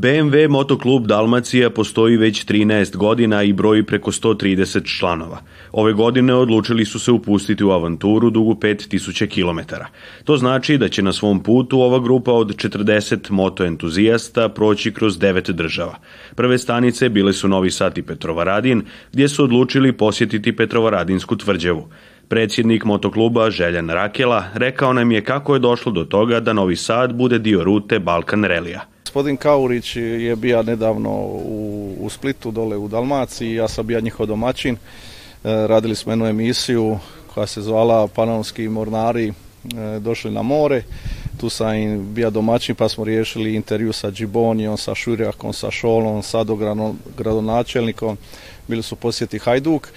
BMW Motoklub Dalmacija postoji već 13 godina i broji preko 130 članova. Ove godine odlučili su se upustiti u avanturu dugu 5000 km. To znači da će na svom putu ova grupa od 40 motoentuzijasta proći kroz 9 država. Prve stanice bile su Novi Sad i Petrovaradin, gdje su odlučili posjetiti Petrovaradinsku tvrđevu. Predsjednik motokluba Željan Rakela rekao nam je kako je došlo do toga da Novi Sad bude dio rute Balkan Relija. Gospodin Kaurić je bio nedavno u, Splitu, dole u Dalmaciji, ja sam bio njihov domaćin. E, radili smo jednu emisiju koja se zvala Panonski mornari e, došli na more. Tu sam im bio domaćin pa smo riješili intervju sa Džibonijom, sa Šurjakom, sa Šolom, sa gradonačelnikom. Bili su posjeti Hajduk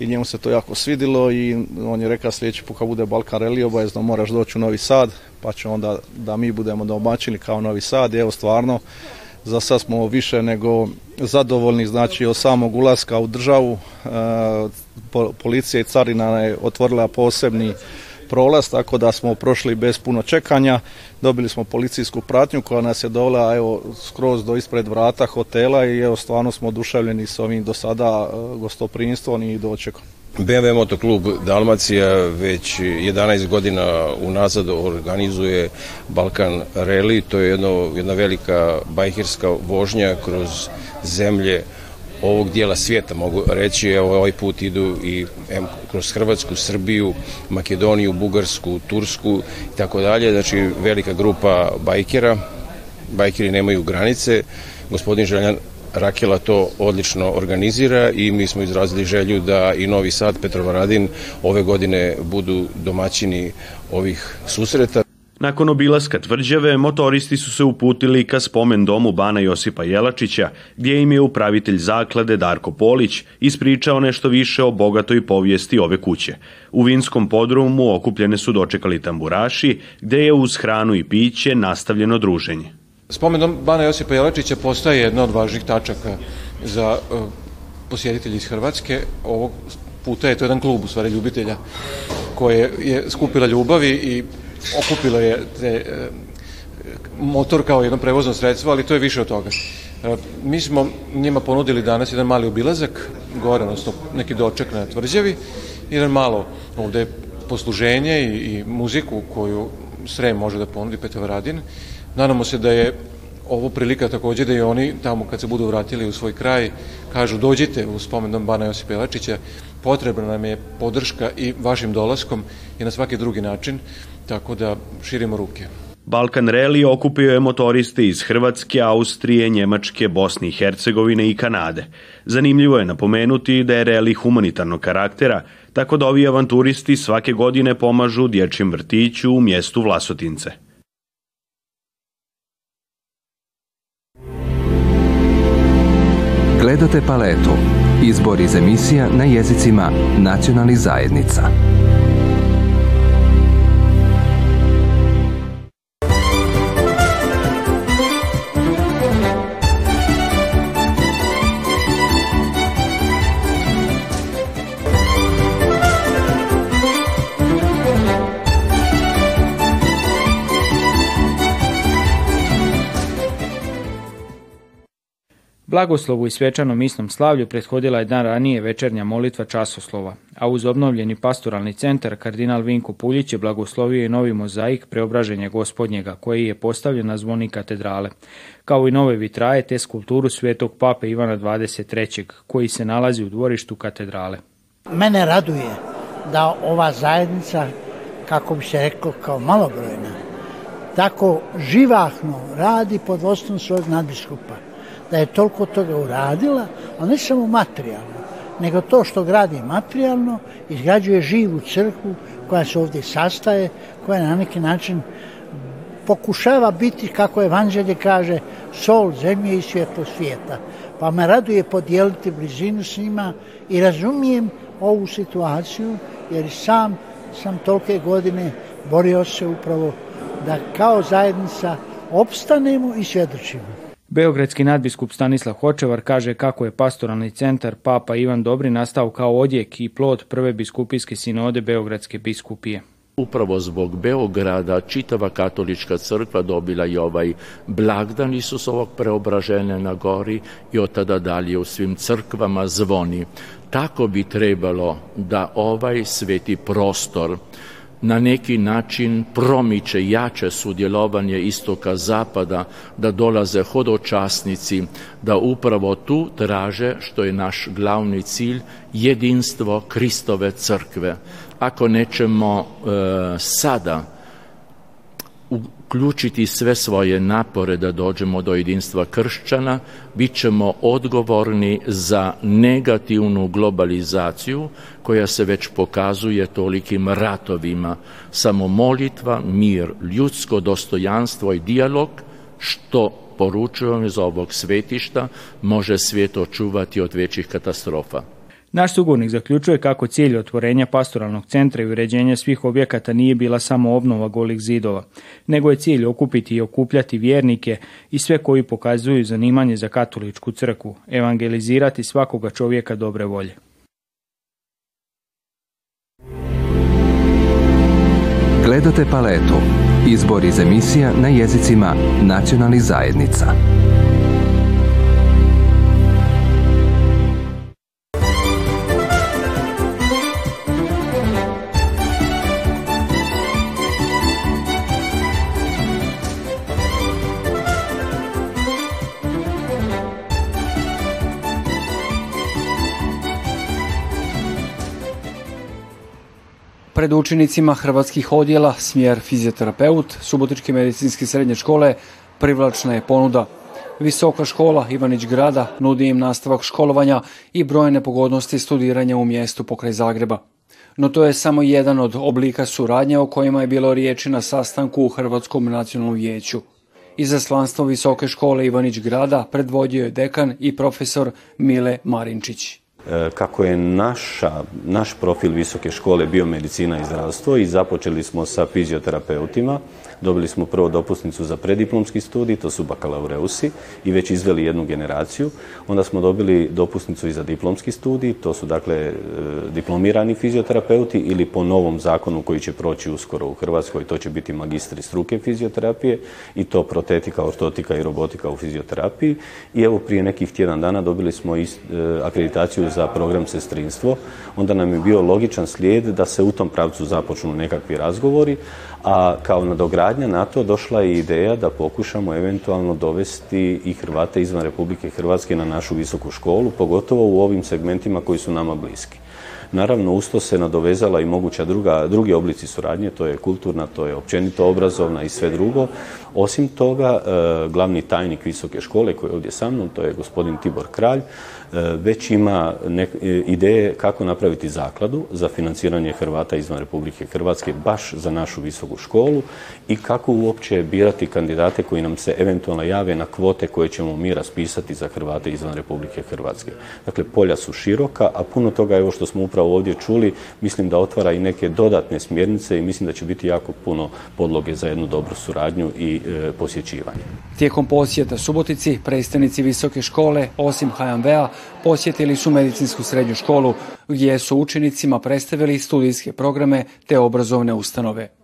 i njemu se to jako svidilo i on je rekao sljedeći put bude Balkan Rally obavezno moraš doći u Novi Sad pa će onda da mi budemo domaćini kao Novi Sad i evo stvarno za sad smo više nego zadovoljni znači od samog ulaska u državu e, policija i carina je otvorila posebni prolaz, tako da smo prošli bez puno čekanja. Dobili smo policijsku pratnju koja nas je dovela evo, skroz do ispred vrata hotela i evo, stvarno smo oduševljeni s ovim do sada e, gostoprinstvom i dočekom. BMW Motoklub Dalmacija već 11 godina unazad organizuje Balkan Rally. To je jedno, jedna velika bajherska vožnja kroz zemlje ovog dijela svijeta mogu reći, evo ovaj put idu i kroz Hrvatsku, Srbiju, Makedoniju, Bugarsku, Tursku i tako dalje, znači velika grupa bajkera, bajkeri nemaju granice, gospodin Željan Rakela to odlično organizira i mi smo izrazili želju da i Novi Sad, Petrovaradin ove godine budu domaćini ovih susreta. Nakon obilaska tvrđave, motoristi su se uputili ka spomen domu Bana Josipa Jelačića, gdje im je upravitelj zaklade Darko Polić ispričao nešto više o bogatoj povijesti ove kuće. U vinskom podrumu okupljene su dočekali tamburaši, gdje je uz hranu i piće nastavljeno druženje. Spomen dom Bana Josipa Jelačića postaje jedna od važnih tačaka za e, posjetitelji iz Hrvatske. Ovog puta je to jedan klub, u stvari ljubitelja, koje je skupila ljubavi i okupilo je te, e, motor kao jedno prevozno sredstvo, ali to je više od toga. E, mi smo njima ponudili danas jedan mali obilazak, gore, odnosno neki doček na tvrđavi, jedan malo ovdje posluženje i, i muziku koju Srem može da ponudi Radin. Nadamo se da je ovo prilika također da i oni tamo kad se budu vratili u svoj kraj kažu dođite u spomendom Bana Josipa Jelačića, potrebna nam je podrška i vašim dolaskom i na svaki drugi način tako da širimo ruke. Balkan Rally okupio je motoriste iz Hrvatske, Austrije, Njemačke, Bosne i Hercegovine i Kanade. Zanimljivo je napomenuti da je Reli humanitarnog karaktera, tako da ovi avanturisti svake godine pomažu dječjem vrtiću u mjestu Vlasotince. Gledate paletu. Izbor iz emisija na jezicima nacionalnih zajednica. Blagoslovu i svečanom isnom slavlju prethodila je dan ranije večernja molitva časoslova, a uz obnovljeni pastoralni centar kardinal Vinko Puljić je blagoslovio i novi mozaik preobraženja gospodnjega koji je postavljen na zvoni katedrale, kao i nove vitraje te skulpturu svetog pape Ivana 23. koji se nalazi u dvorištu katedrale. Mene raduje da ova zajednica, kako bi se rekao kao malobrojna, tako živahno radi pod vodstvom svojeg nadbiskupa da je toliko toga uradila, ali ne samo materijalno, nego to što gradi materijalno, izgrađuje živu crkvu koja se ovdje sastaje, koja na neki način pokušava biti, kako evanđelje kaže, sol zemlje i svjetlo svijeta. Pa me raduje podijeliti blizinu s njima i razumijem ovu situaciju, jer sam sam tolike godine borio se upravo da kao zajednica opstanemo i svjedočimo. Beogradski nadbiskup Stanislav Hočevar kaže kako je pastoralni centar Papa Ivan Dobri nastao kao odjek i plod prve biskupijske sinode Beogradske biskupije. Upravo zbog Beograda čitava katolička crkva dobila i ovaj blagdan ovog preobražene na gori i od tada dalje u svim crkvama zvoni. Tako bi trebalo da ovaj sveti prostor na neki način promiče jače sudjelovanje istoka zapada, da dolaze hodočasnici, da upravo tu traže, što je naš glavni cilj, jedinstvo Kristove crkve. Ako nećemo e, sada uključiti sve svoje napore da dođemo do jedinstva kršćana, bit ćemo odgovorni za negativnu globalizaciju koja se već pokazuje tolikim ratovima. Samo molitva, mir, ljudsko dostojanstvo i dijalog što poručujem iz ovog svetišta može svijet očuvati od većih katastrofa. Naš sugovornik zaključuje kako cilj otvorenja pastoralnog centra i uređenja svih objekata nije bila samo obnova golih zidova, nego je cilj okupiti i okupljati vjernike i sve koji pokazuju zanimanje za katoličku crku, evangelizirati svakoga čovjeka dobre volje. Gledate paletu. Izbor iz emisija na jezicima nacionalnih zajednica. pred učenicima hrvatskih odjela smjer fizioterapeut Subotičke medicinske srednje škole privlačna je ponuda. Visoka škola Ivanić grada nudi im nastavak školovanja i brojne pogodnosti studiranja u mjestu pokraj Zagreba. No to je samo jedan od oblika suradnje o kojima je bilo riječi na sastanku u Hrvatskom nacionalnom vijeću. Izaslanstvo Visoke škole Ivanić grada predvodio je dekan i profesor Mile Marinčić. E, kako je naša, naš profil visoke škole biomedicina i zdravstvo i započeli smo sa fizioterapeutima, dobili smo prvo dopusnicu za prediplomski studij, to su bakalaureusi i već izveli jednu generaciju. Onda smo dobili dopusnicu i za diplomski studij, to su dakle e, diplomirani fizioterapeuti ili po novom zakonu koji će proći uskoro u Hrvatskoj, to će biti magistri struke fizioterapije i to protetika, ortotika i robotika u fizioterapiji. I evo prije nekih tjedan dana dobili smo e, akreditaciju za program sestrinstvo, onda nam je bio logičan slijed da se u tom pravcu započnu nekakvi razgovori, a kao nadogradnja na to došla je ideja da pokušamo eventualno dovesti i Hrvate izvan Republike Hrvatske na našu visoku školu, pogotovo u ovim segmentima koji su nama bliski. Naravno, usto se nadovezala i moguća druga, drugi oblici suradnje, to je kulturna, to je općenito obrazovna i sve drugo. Osim toga, e, glavni tajnik visoke škole koji je ovdje sa mnom, to je gospodin Tibor Kralj, e, već ima e, ideje kako napraviti zakladu za financiranje Hrvata izvan Republike Hrvatske baš za našu visoku školu i kako uopće birati kandidate koji nam se eventualno jave na kvote koje ćemo mi raspisati za Hrvate izvan Republike Hrvatske. Dakle, polja su široka, a puno toga je ovo što smo upravo ovdje čuli, mislim da otvara i neke dodatne smjernice i mislim da će biti jako puno podloge za jednu dobru suradnju i e, posjećivanje. Tijekom posjeta Subotici, predstavnici visoke škole, osim hmv posjetili su medicinsku srednju školu, gdje su učenicima predstavili studijske programe te obrazovne ustanove.